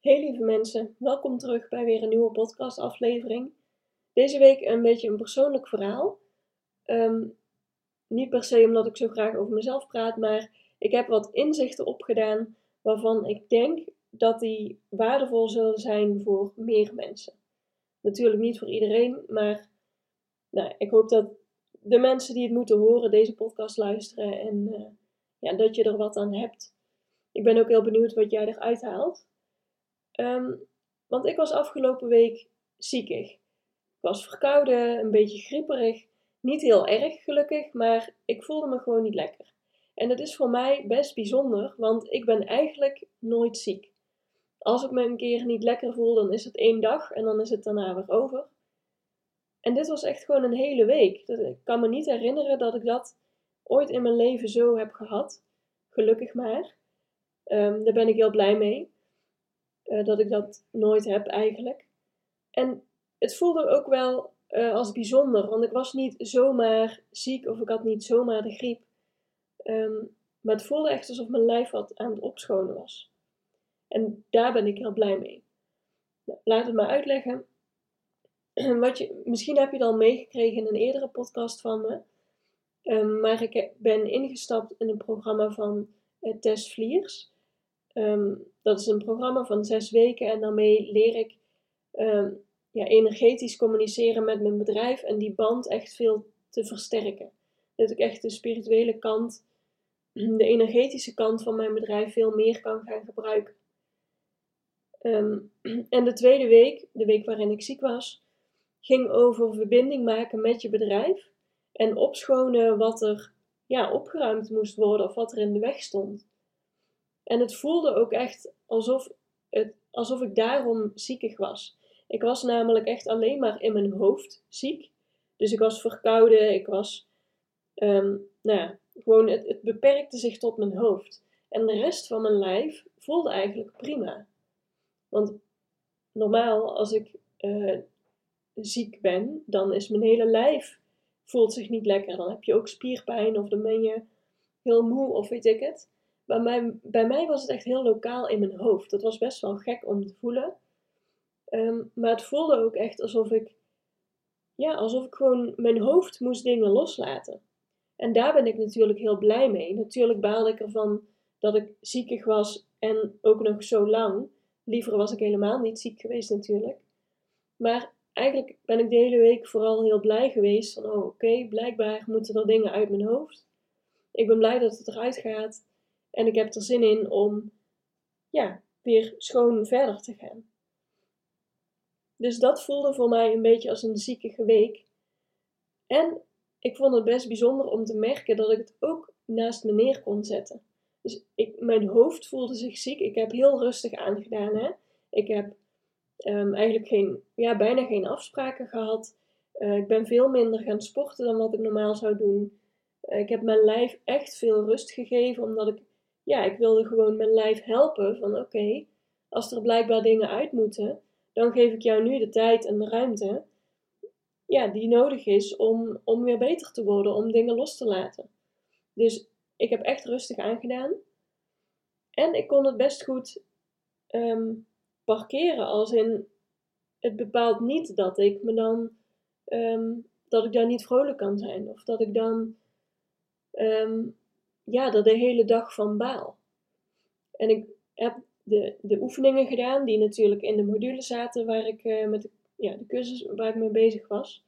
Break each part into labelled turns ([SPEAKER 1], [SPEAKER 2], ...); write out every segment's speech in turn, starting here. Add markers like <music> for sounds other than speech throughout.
[SPEAKER 1] Hey lieve mensen, welkom terug bij weer een nieuwe podcastaflevering. Deze week een beetje een persoonlijk verhaal. Ehm, niet per se omdat ik zo graag over mezelf praat, maar ik heb wat inzichten opgedaan waarvan ik denk dat die waardevol zullen zijn voor meer mensen. Natuurlijk niet voor iedereen, maar nou, ik hoop dat de mensen die het moeten horen deze podcast luisteren en uh, ja, dat je er wat aan hebt. Ik ben ook heel benieuwd wat jij eruit haalt. Um, want ik was afgelopen week ziekig. Ik was verkouden, een beetje grieperig. Niet heel erg gelukkig, maar ik voelde me gewoon niet lekker. En dat is voor mij best bijzonder, want ik ben eigenlijk nooit ziek. Als ik me een keer niet lekker voel, dan is het één dag en dan is het daarna weer over. En dit was echt gewoon een hele week. Ik kan me niet herinneren dat ik dat ooit in mijn leven zo heb gehad. Gelukkig maar. Um, daar ben ik heel blij mee. Uh, dat ik dat nooit heb eigenlijk. En het voelde ook wel uh, als bijzonder, want ik was niet zomaar ziek of ik had niet zomaar de griep. Um, maar het voelde echt alsof mijn lijf wat aan het opschonen was. En daar ben ik heel blij mee. Nou, laat het maar uitleggen. <clears throat> Wat je, misschien heb je het al meegekregen in een eerdere podcast van me. Um, maar ik ben ingestapt in een programma van uh, Tess Vliers. Um, dat is een programma van zes weken en daarmee leer ik um, ja, energetisch communiceren met mijn bedrijf en die band echt veel te versterken. Dat ik echt de spirituele kant, <clears throat> de energetische kant van mijn bedrijf veel meer kan gaan gebruiken. Um, <clears throat> en de tweede week, de week waarin ik ziek was, ging over verbinding maken met je bedrijf en opschonen wat er ja, opgeruimd moest worden of wat er in de weg stond. En het voelde ook echt alsof, het, alsof ik daarom ziekig was. Ik was namelijk echt alleen maar in mijn hoofd ziek. Dus ik was verkouden, ik was, um, nou ja, gewoon, het, het beperkte zich tot mijn hoofd. En de rest van mijn lijf voelde eigenlijk prima. Want normaal, als ik uh, ziek ben, dan is mijn hele lijf voelt zich niet lekker. Dan heb je ook spierpijn of dan ben je heel moe of weet ik het. Bij mij, bij mij was het echt heel lokaal in mijn hoofd. Dat was best wel gek om te voelen. Um, maar het voelde ook echt alsof ik, ja, alsof ik gewoon mijn hoofd moest dingen loslaten. En daar ben ik natuurlijk heel blij mee. Natuurlijk baalde ik ervan dat ik ziekig was en ook nog zo lang. Liever was ik helemaal niet ziek geweest natuurlijk. Maar eigenlijk ben ik de hele week vooral heel blij geweest van, oh oké, blijkbaar moeten er dingen uit mijn hoofd. Ik ben blij dat het eruit gaat. En ik heb er zin in om ja, weer schoon verder te gaan. Dus dat voelde voor mij een beetje als een ziekige week. En ik vond het best bijzonder om te merken dat ik het ook naast me neer kon zetten. Dus ik, mijn hoofd voelde zich ziek. Ik heb heel rustig aangedaan. Hè? Ik heb um, eigenlijk geen, ja, bijna geen afspraken gehad. Uh, ik ben veel minder gaan sporten dan wat ik normaal zou doen. Uh, ik heb mijn lijf echt veel rust gegeven, omdat ik ja, ik wilde gewoon mijn lijf helpen van oké, als er blijkbaar dingen uit moeten, dan geef ik jou nu de tijd en de ruimte ja, die nodig is om, om weer beter te worden, om dingen los te laten. Dus ik heb echt rustig aangedaan. En ik kon het best goed um, parkeren, als in het bepaalt niet dat ik me dan um, dat ik dan niet vrolijk kan zijn of dat ik dan um, ja, er de hele dag van baal. En ik heb de, de oefeningen gedaan, die natuurlijk in de module zaten waar ik uh, met de, ja, de cursus waar ik mee bezig was.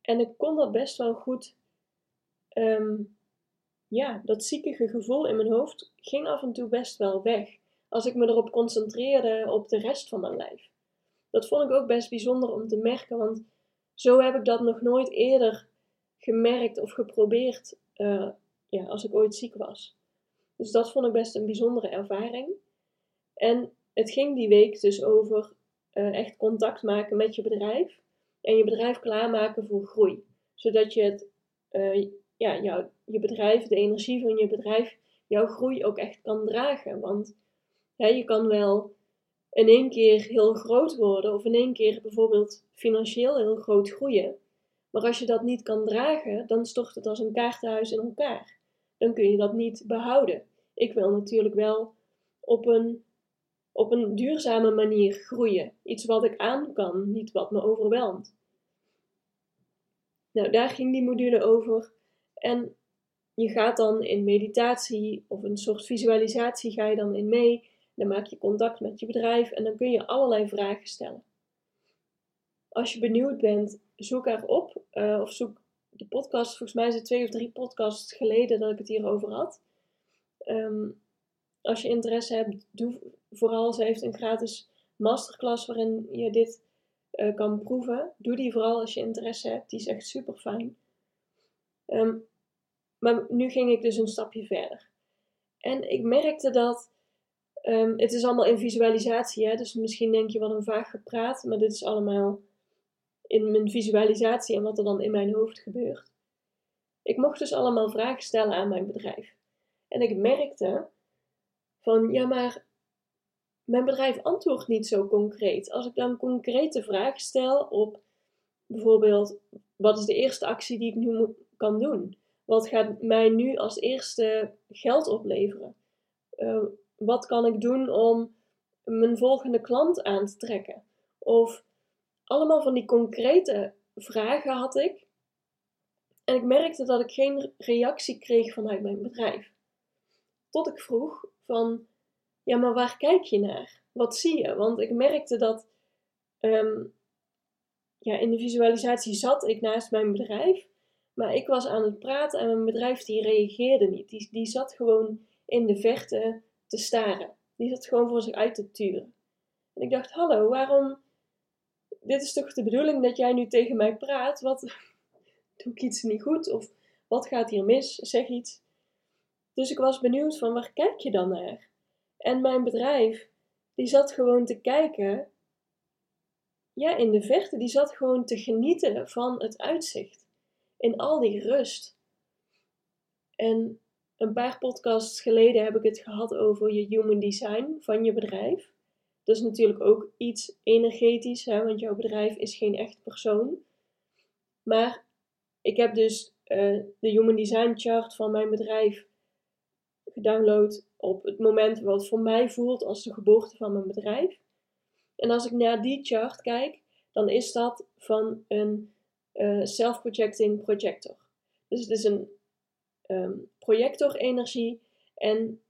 [SPEAKER 1] En ik kon dat best wel goed, um, ja, dat ziekige gevoel in mijn hoofd ging af en toe best wel weg. Als ik me erop concentreerde op de rest van mijn lijf. Dat vond ik ook best bijzonder om te merken, want zo heb ik dat nog nooit eerder gemerkt of geprobeerd uh, ja, als ik ooit ziek was. Dus dat vond ik best een bijzondere ervaring. En het ging die week dus over uh, echt contact maken met je bedrijf en je bedrijf klaarmaken voor groei. Zodat je het, uh, ja, jouw, je bedrijf, de energie van je bedrijf, jouw groei ook echt kan dragen. Want ja, je kan wel in één keer heel groot worden of in één keer bijvoorbeeld financieel heel groot groeien. Maar als je dat niet kan dragen, dan stort het als een kaartenhuis in elkaar. Dan kun je dat niet behouden. Ik wil natuurlijk wel op een, op een duurzame manier groeien. Iets wat ik aan kan, niet wat me overweldigt. Nou, daar ging die module over. En je gaat dan in meditatie of een soort visualisatie ga je dan in mee. Dan maak je contact met je bedrijf en dan kun je allerlei vragen stellen. Als je benieuwd bent, zoek erop uh, of zoek de podcast. Volgens mij is het twee of drie podcasts geleden dat ik het hierover had. Ehm, als je interesse hebt, doe vooral. Ze heeft een gratis masterclass waarin je dit uh, kan proeven. Doe die vooral als je interesse hebt. Die is echt super fijn. Um, maar nu ging ik dus een stapje verder. En ik merkte dat. Um, het is allemaal in visualisatie, hè? dus misschien denk je wat een vaag gepraat, maar dit is allemaal in mijn visualisatie en wat er dan in mijn hoofd gebeurt. Ik mocht dus allemaal vragen stellen aan mijn bedrijf. En ik merkte van, ja maar mijn bedrijf antwoordt niet zo concreet. Als ik dan concrete vragen stel op bijvoorbeeld, wat is de eerste actie die ik nu kan doen? Wat gaat mij nu als eerste geld opleveren? Uh, wat kan ik doen om mijn volgende klant aan te trekken? Of allemaal van die concrete vragen had ik. En ik merkte dat ik geen reactie kreeg vanuit mijn bedrijf. Tot ik vroeg van, ja, maar waar kijk je naar? Wat zie je? Want ik merkte dat um, ja, in de visualisatie zat ik naast mijn bedrijf, maar ik was aan het praten en mijn bedrijf die reageerde niet. Die, die zat gewoon in de verte te staren. Die zat gewoon voor zich uit te turen. En ik dacht, hallo, waarom dit is toch de bedoeling dat jij nu tegen mij praat? Wat <laughs> doe ik iets niet goed? Of wat gaat hier mis? Zeg iets. Dus ik was benieuwd van waar kijk je dan naar? En mijn bedrijf, die zat gewoon te kijken, ja, in de verte, die zat gewoon te genieten van het uitzicht. In al die rust. En een paar podcasts geleden heb ik het gehad over je human design van je bedrijf. Dat is natuurlijk ook iets energetisch, hè, want jouw bedrijf is geen echt persoon. Maar ik heb dus uh, de Human Design Chart van mijn bedrijf gedownload op het moment wat voor mij voelt als de geboorte van mijn bedrijf. En als ik naar die chart kijk, dan is dat van een uh, self-projecting projector. Dus het is een um, projector-energie en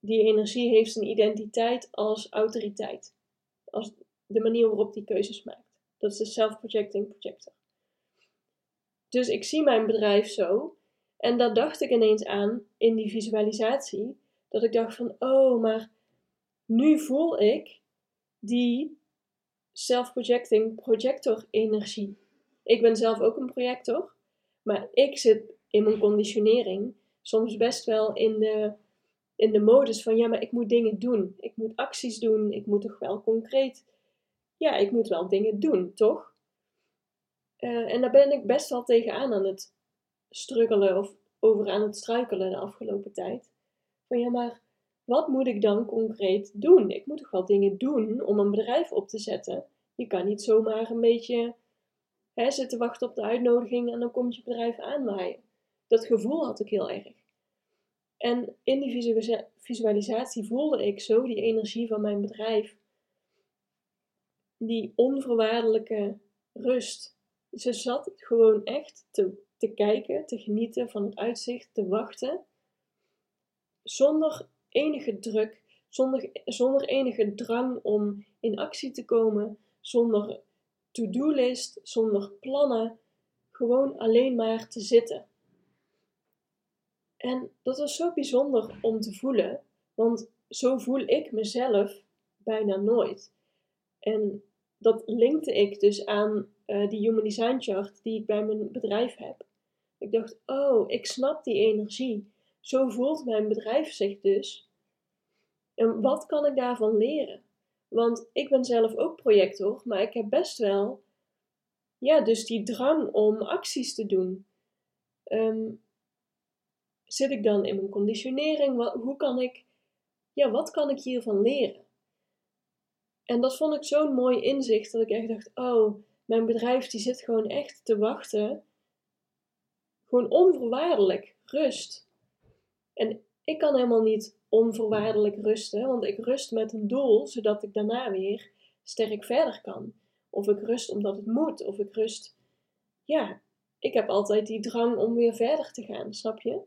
[SPEAKER 1] die energie heeft een identiteit als autoriteit. Als de manier waarop die keuzes maakt. Dat is de self-projecting projector. Dus ik zie mijn bedrijf zo. En daar dacht ik ineens aan in die visualisatie. Dat ik dacht van, oh, maar nu voel ik die self-projecting projector energie. Ik ben zelf ook een projector. Maar ik zit in mijn conditionering soms best wel in de in de modus van ja, maar ik moet dingen doen. Ik moet acties doen. Ik moet toch wel concreet. Ja, ik moet wel dingen doen, toch? Uh, en daar ben ik best wel tegenaan aan het struggelen of over aan het struikelen de afgelopen tijd. Van ja, maar wat moet ik dan concreet doen? Ik moet toch wel dingen doen om een bedrijf op te zetten. Je kan niet zomaar een beetje hè, zitten wachten op de uitnodiging en dan komt je bedrijf aanwaaien. Dat gevoel had ik heel erg. En in die visualisatie voelde ik zo die energie van mijn bedrijf. Die onvoorwaardelijke rust. Ze zat gewoon echt te, te kijken, te genieten van het uitzicht, te wachten. Zonder enige druk, zonder, zonder enige drang om in actie te komen, zonder to-do-list, zonder plannen. Gewoon alleen maar te zitten. En dat was zo bijzonder om te voelen, want zo voel ik mezelf bijna nooit. En dat linkte ik dus aan uh, die Human Design Chart die ik bij mijn bedrijf heb. Ik dacht, oh, ik snap die energie. zo voelt mijn bedrijf zich dus. En wat kan ik daarvan leren? Want ik ben zelf ook projector, maar ik heb best wel, ja, dus die drang om acties te doen. Ehm, zit ik dan in mijn conditionering? Hoe kan ik, ja, wat kan ik hiervan leren? En dat vond ik zo'n mooi inzicht dat ik echt dacht: oh, mijn bedrijf die zit gewoon echt te wachten. Gewoon onvoorwaardelijk, rust. En ik kan helemaal niet onvoorwaardelijk rusten, want ik rust met een doel, zodat ik daarna weer sterk verder kan. Of ik rust omdat het moet, of ik rust. Ja, ik heb altijd die drang om weer verder te gaan, snap je?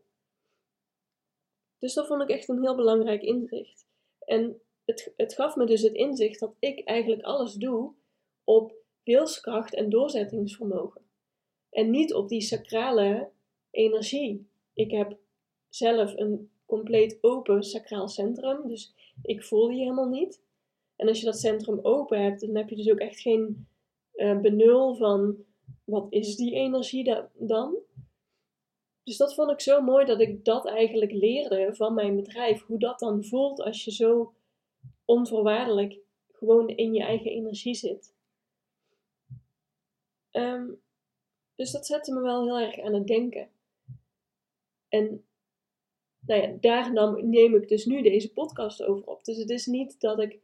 [SPEAKER 1] Dus dat vond ik echt een heel belangrijk inzicht. En het, het gaf me dus het inzicht dat ik eigenlijk alles doe op wilskracht en doorzettingsvermogen. En niet op die sacrale energie. Ik heb zelf een compleet open sacraal centrum, dus ik voel die helemaal niet. En als je dat centrum open hebt, dan heb je dus ook echt geen uh, benul van wat is die energie dan? Dus dat vond ik zo mooi dat ik dat eigenlijk leerde van mijn bedrijf. Hoe dat dan voelt als je zo onvoorwaardelijk gewoon in je eigen energie zit. Ehm, dus dat zette me wel heel erg aan het denken. En nou ja, daar neem ik dus nu deze podcast over op. Dus het is niet dat ik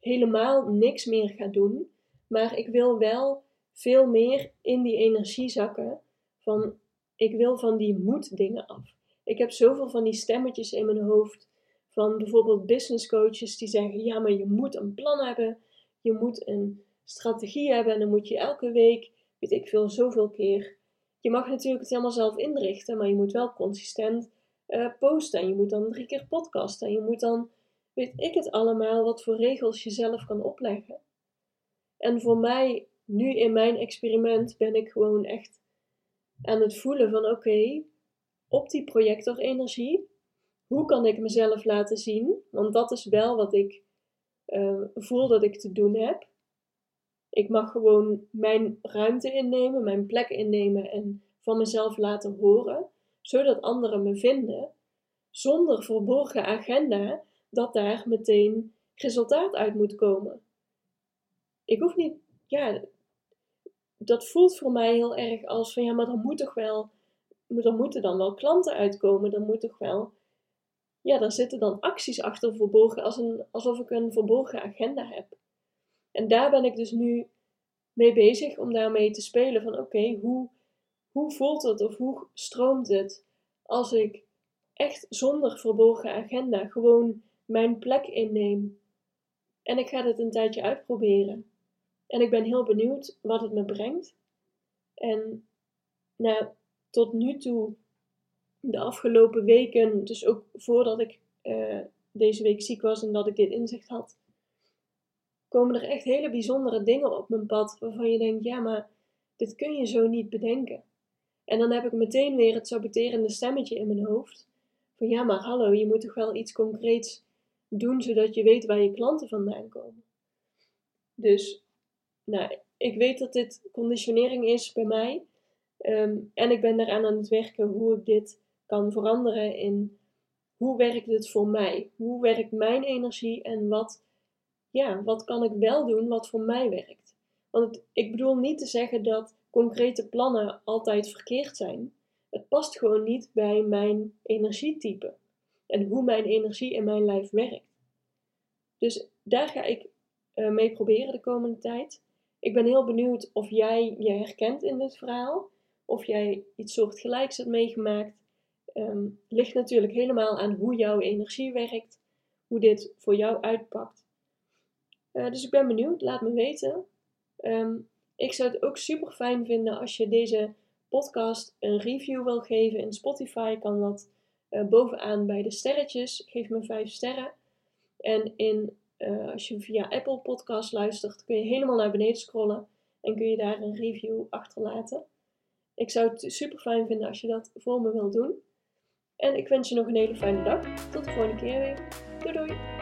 [SPEAKER 1] helemaal niks meer ga doen, maar ik wil wel veel meer in die energie zakken van ik wil van die moet dingen af. Ik heb zoveel van die stemmetjes in mijn hoofd van bijvoorbeeld business coaches die zeggen: ja, maar je moet een plan hebben, je moet een strategie hebben en dan moet je elke week, weet ik veel, zoveel keer. Je mag natuurlijk het helemaal zelf inrichten, maar je moet wel consistent uh, posten en je moet dan drie keer podcasten en je moet dan, weet ik het allemaal, wat voor regels je zelf kan opleggen. En voor mij, nu in mijn experiment, ben ik gewoon echt aan het voelen van oké, op die projectorenergie, hoe kan ik mezelf laten zien? Want dat is wel wat ik uh, voel dat ik te doen heb. Ik mag gewoon mijn ruimte innemen, mijn plek innemen en van mezelf laten horen, zodat anderen me vinden, zonder verborgen agenda dat daar meteen resultaat uit moet komen. Ik hoef niet, ja, dat voelt voor mij heel erg als van ja, maar dan moet toch wel, moeten dan wel klanten uitkomen, dan moet toch wel ja, daar zitten dan acties achter verborgen, als een, alsof ik een verborgen agenda heb. En daar ben ik dus nu mee bezig om daarmee te spelen van oké, hoe, hoe voelt het of hoe stroomt het als ik echt zonder verborgen agenda gewoon mijn plek inneem. En ik ga dit een tijdje uitproberen. En ik ben heel benieuwd wat het me brengt. En nou, tot nu toe de afgelopen weken, dus ook voordat ik uh, deze week ziek was en dat ik dit inzicht had, komen er echt hele bijzondere dingen op mijn pad waarvan je denkt, ja, maar dit kun je zo niet bedenken. En dan heb ik meteen weer het saboterende stemmetje in mijn hoofd. Van ja, maar hallo, je moet toch wel iets concreets doen zodat je weet waar je klanten vandaan komen. Dus, nou, ik weet dat dit conditionering is bij mij. Ehm, en ik ben eraan aan het werken hoe ik dit kan veranderen in hoe werkt het voor mij? Hoe werkt mijn energie en wat, ja, wat kan ik wel doen wat voor mij werkt? Want ik bedoel niet te zeggen dat concrete plannen altijd verkeerd zijn. Het past gewoon niet bij mijn energietype en hoe mijn energie in mijn lijf werkt. Dus daar ga ik uh, mee proberen de komende tijd. Ik ben heel benieuwd of jij je herkent in dit verhaal, of jij iets soortgelijks hebt meegemaakt um, ligt natuurlijk helemaal aan hoe jouw energie werkt, hoe dit voor jou uitpakt. Uh, dus ik ben benieuwd, laat me weten. Um, ik zou het ook super fijn vinden als je deze podcast een review wil geven in Spotify. Kan dat uh, bovenaan bij de sterretjes. Geef me 5 sterren. En in, uh, als je via Apple Podcast luistert, kun je helemaal naar beneden scrollen en kun je daar een review achterlaten. Ik zou het super fijn vinden als je dat voor me wilt doen. En ik wens je nog een hele fijne dag. Tot de volgende keer weer. Doei doei!